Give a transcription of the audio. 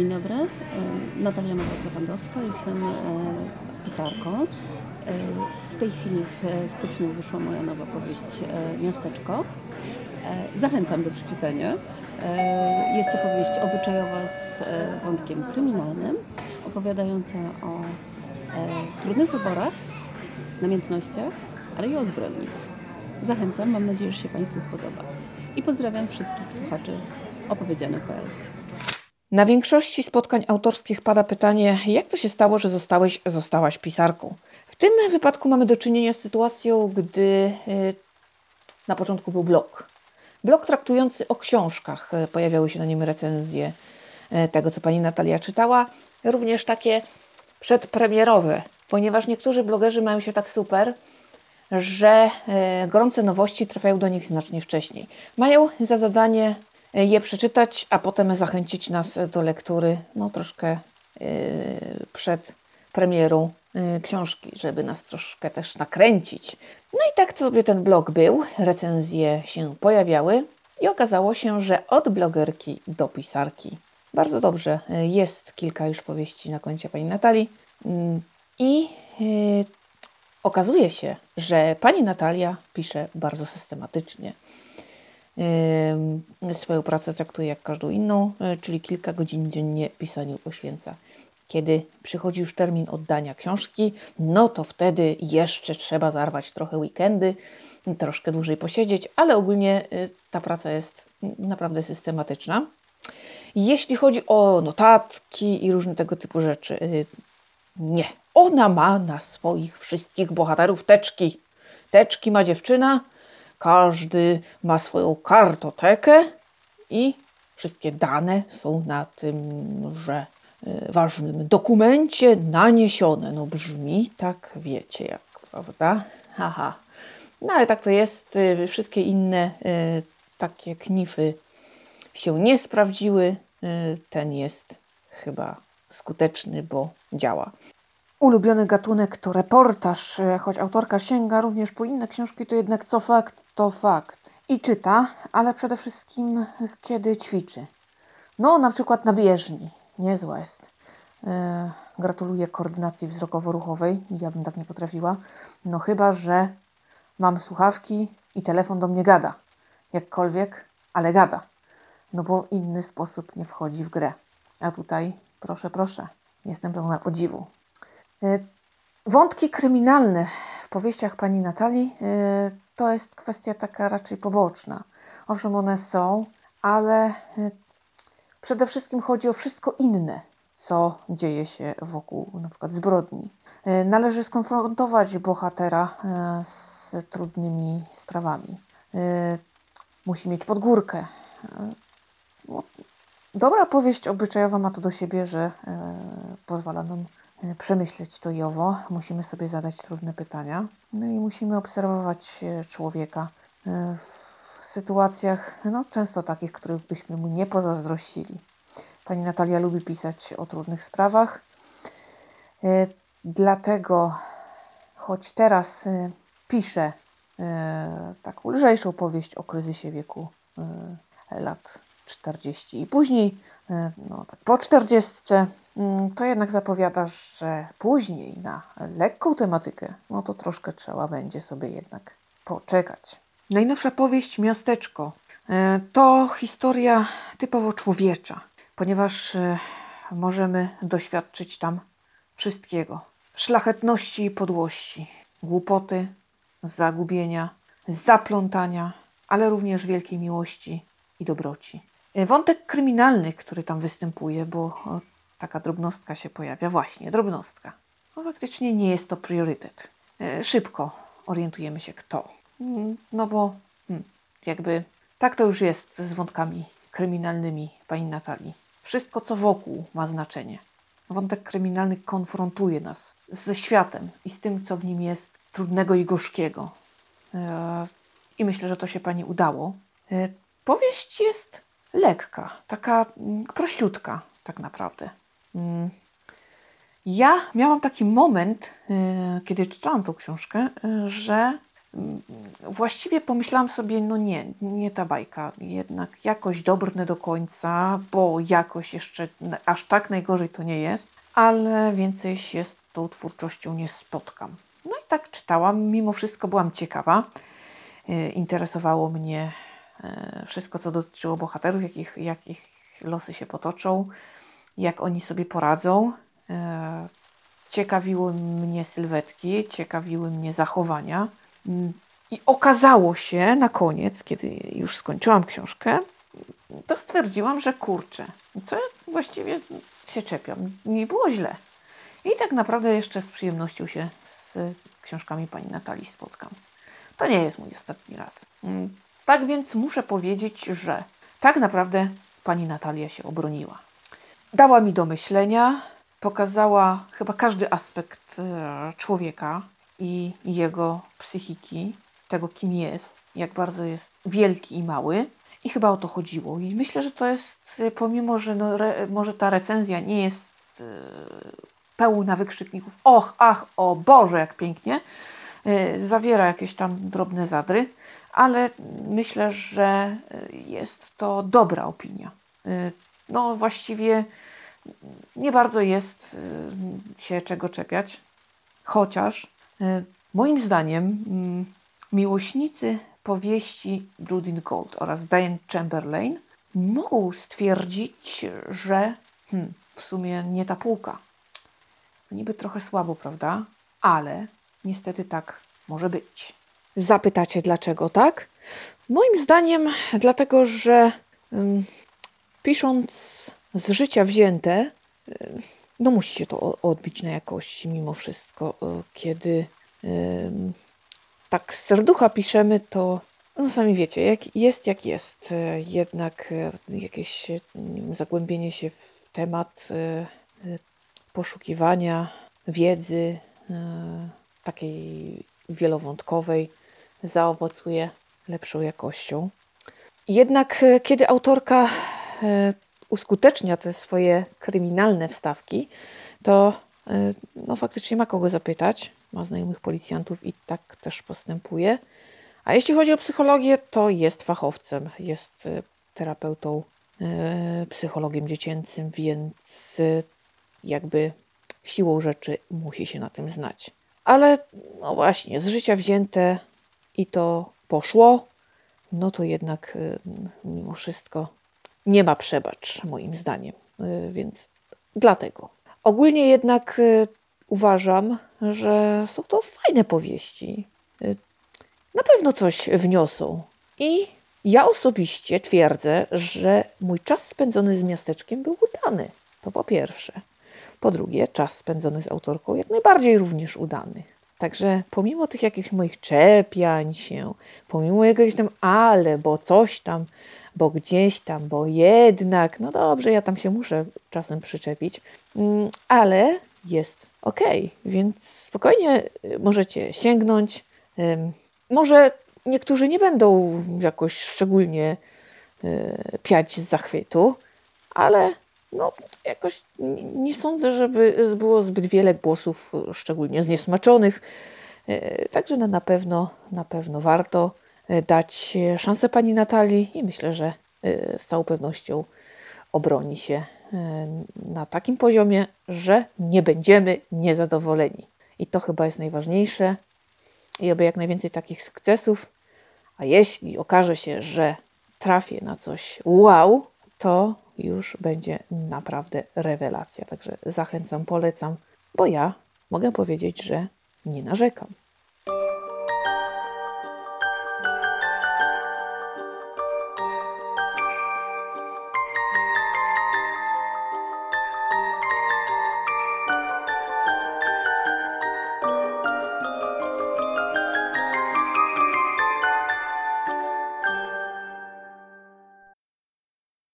Dzień dobry, e, Natalia Nowak-Lewandowska, jestem e, pisarką. E, w tej chwili w styczniu wyszła moja nowa powieść Miasteczko. Zachęcam do przeczytania. Jest to powieść obyczajowa z wątkiem kryminalnym, opowiadająca o trudnych wyborach, namiętnościach, ale i o zbrodni. Zachęcam, mam nadzieję, że się Państwu spodoba. I pozdrawiam wszystkich słuchaczy opowiedziane.pl. Na większości spotkań autorskich pada pytanie, jak to się stało, że zostałeś, zostałaś pisarką. W tym wypadku mamy do czynienia z sytuacją, gdy y, na początku był blog. Blog traktujący o książkach. Y, pojawiały się na nim recenzje y, tego, co pani Natalia czytała, również takie przedpremierowe, ponieważ niektórzy blogerzy mają się tak super, że gorące nowości trafiają do nich znacznie wcześniej. Mają za zadanie je przeczytać, a potem zachęcić nas do lektury no, troszkę yy, przed premierą yy, książki, żeby nas troszkę też nakręcić. No i tak sobie ten blog był, recenzje się pojawiały i okazało się, że od blogerki do pisarki. Bardzo dobrze, yy, jest kilka już powieści na koncie pani Natalii mm, i okazuje się, że pani Natalia pisze bardzo systematycznie swoją pracę traktuje jak każdą inną, e, czyli kilka godzin dziennie pisaniu poświęca. Kiedy przychodzi już termin oddania książki, no to wtedy jeszcze trzeba zarwać trochę weekendy, troszkę dłużej posiedzieć, ale ogólnie e, ta praca jest naprawdę systematyczna. Jeśli chodzi o notatki i różne tego typu rzeczy, e, nie. Ona ma na swoich wszystkich bohaterów teczki. Teczki ma dziewczyna, każdy ma swoją kartotekę i wszystkie dane są na tymże y, ważnym dokumencie naniesione. No brzmi tak, wiecie jak, prawda? Haha. No ale tak to jest. Y, wszystkie inne y, takie knify się nie sprawdziły. Ten jest chyba skuteczny, bo działa. Ulubiony gatunek to reportaż, e, choć autorka sięga również po inne książki, to jednak co fakt, to fakt. I czyta, ale przede wszystkim kiedy ćwiczy. No, na przykład na bieżni. Niezła jest. E, gratuluję koordynacji wzrokowo-ruchowej. Ja bym tak nie potrafiła. No chyba, że mam słuchawki i telefon do mnie gada. Jakkolwiek, ale gada. No bo inny sposób nie wchodzi w grę. A tutaj, proszę, proszę, jestem pełna podziwu. E, wątki kryminalne w powieściach pani Natalii e, to jest kwestia taka raczej poboczna. Owszem, one są, ale e, przede wszystkim chodzi o wszystko inne, co dzieje się wokół na przykład zbrodni. Należy skonfrontować bohatera z trudnymi sprawami. Musi mieć podgórkę. No, dobra powieść obyczajowa ma to do siebie, że pozwala nam przemyśleć to i owo. Musimy sobie zadać trudne pytania. No i musimy obserwować e, człowieka e, w sytuacjach, no często takich, których byśmy mu nie pozazdrościli. Pani Natalia lubi pisać o trudnych sprawach. Dlatego, choć teraz piszę taką lżejszą powieść o kryzysie wieku lat 40 i później, no tak po 40, Mm, to jednak zapowiada, że później na lekką tematykę, no to troszkę trzeba będzie sobie jednak poczekać. Najnowsza powieść Miasteczko e, to historia typowo człowiecza, ponieważ e, możemy doświadczyć tam wszystkiego: szlachetności i podłości, głupoty, zagubienia, zaplątania, ale również wielkiej miłości i dobroci. E, wątek kryminalny, który tam występuje, bo taka drobnostka się pojawia. Właśnie, drobnostka. No faktycznie nie jest to priorytet. E, szybko orientujemy się kto. Mm, no bo hmm, jakby tak to już jest z wątkami kryminalnymi pani Natalii. Wszystko, co wokół ma znaczenie. Wątek kryminalny konfrontuje nas ze światem i z tym, co w nim jest trudnego i gorzkiego. E, I myślę, że to się pani udało. E, powieść jest lekka, taka mm, prościutka, tak naprawdę. Mm. Ja miałam taki moment, y, kiedy czytałam tą książkę, y, że mm, właściwie pomyślałam sobie, no nie, nie ta bajka, jednak jakoś dobrne do końca, bo jakoś jeszcze aż tak najgorzej to nie jest, ale więcej się z tą twórczością nie spotkam. No i tak czytałam, mimo wszystko byłam ciekawa. E, Interesowało mnie wszystko, co dotyczyło bohaterów, jakich, jak ich losy się potoczą, jak oni sobie poradzą. E, Ciekawiły mnie sylwetki, ciekawiły mnie zachowania. Mm, I okazało się na koniec, kiedy już skończyłam książkę, to stwierdziłam, że kurczę, co ja właściwie się czepiam? Nie było źle. I tak naprawdę jeszcze z przyjemnością się z książkami pani Natalii spotkam. To nie jest mój ostatni raz. Mm, Tak więc muszę powiedzieć, że tak naprawdę pani Natalia się obroniła. Dała mi do myślenia, pokazała chyba każdy aspekt e, człowieka i jego psychiki, tego kim jest, jak bardzo jest wielki i mały. I chyba o to chodziło. I myślę, że to jest, e, pomimo, że no, re, może ta recenzja nie jest e, pełna wykrzykników, och, ach, o Boże, jak pięknie, e, zawiera jakieś tam drobne zadry, ale myślę, że e, jest to dobra opinia. E, No właściwie nie bardzo jest y, się czego czepiać, chociaż y, moim zdaniem mm, miłośnicy powieści Judith Gold oraz Diane Chamberlain mogą stwierdzić, że hmm, w sumie nie ta półka. Niby trochę słabo, prawda? Ale niestety tak może być. Zapytacie, dlaczego tak? Moim zdaniem, dlatego, że ym, pisząc z życia wzięte, y, no musi się to odbić na jakości mimo wszystko. Y, Kiedy ym, tak z serducha piszemy, to no sami wiecie, jak jest jak jest. Y, Jednak y, jakieś y, wiem, zagłębienie się w temat y, y, poszukiwania wiedzy y, takiej wielowątkowej zaowocuje lepszą jakością. Jednak kiedy autorka uskutecznia te swoje kryminalne wstawki, to e, no, faktycznie ma kogo zapytać, ma znajomych policjantów i tak też postępuje. A jeśli chodzi o psychologię, to jest fachowcem, jest e, terapeutą, e, psychologiem dziecięcym, więc e, jakby siłą rzeczy musi się na tym znać. Ale no właśnie, z życia wzięte i to poszło, no to jednak mimo wszystko nie ma przebacz, moim zdaniem. Y, Więc dlatego. Ogólnie jednak y, uważam, że są to fajne powieści. Y, Na pewno coś wniosą. I ja osobiście twierdzę, że mój czas spędzony z miasteczkiem był udany. To po pierwsze. Po drugie, czas spędzony z autorką jak najbardziej również udany. Także pomimo tych jakichś moich czepiań się, pomimo jakiegoś tam ale, bo coś tam, bo gdzieś tam, bo jednak, no dobrze, ja tam się muszę czasem przyczepić, mm, ale jest ok, więc spokojnie y, możecie sięgnąć. Może niektórzy nie będą jakoś szczególnie y, piać z zachwytu, ale no, jakoś nie sądzę, żeby było zbyt wiele głosów, y, szczególnie zniesmaczonych. Także na pewno, na pewno warto dać y, szansę pani Natalii i myślę, że y, z całą pewnością obroni się y, na takim poziomie, że nie będziemy niezadowoleni. I to chyba jest najważniejsze. I oby jak najwięcej takich sukcesów. A jeśli okaże się, że trafię na coś wow, to już będzie naprawdę rewelacja. Także zachęcam, polecam, bo ja mogę powiedzieć, że nie narzekam.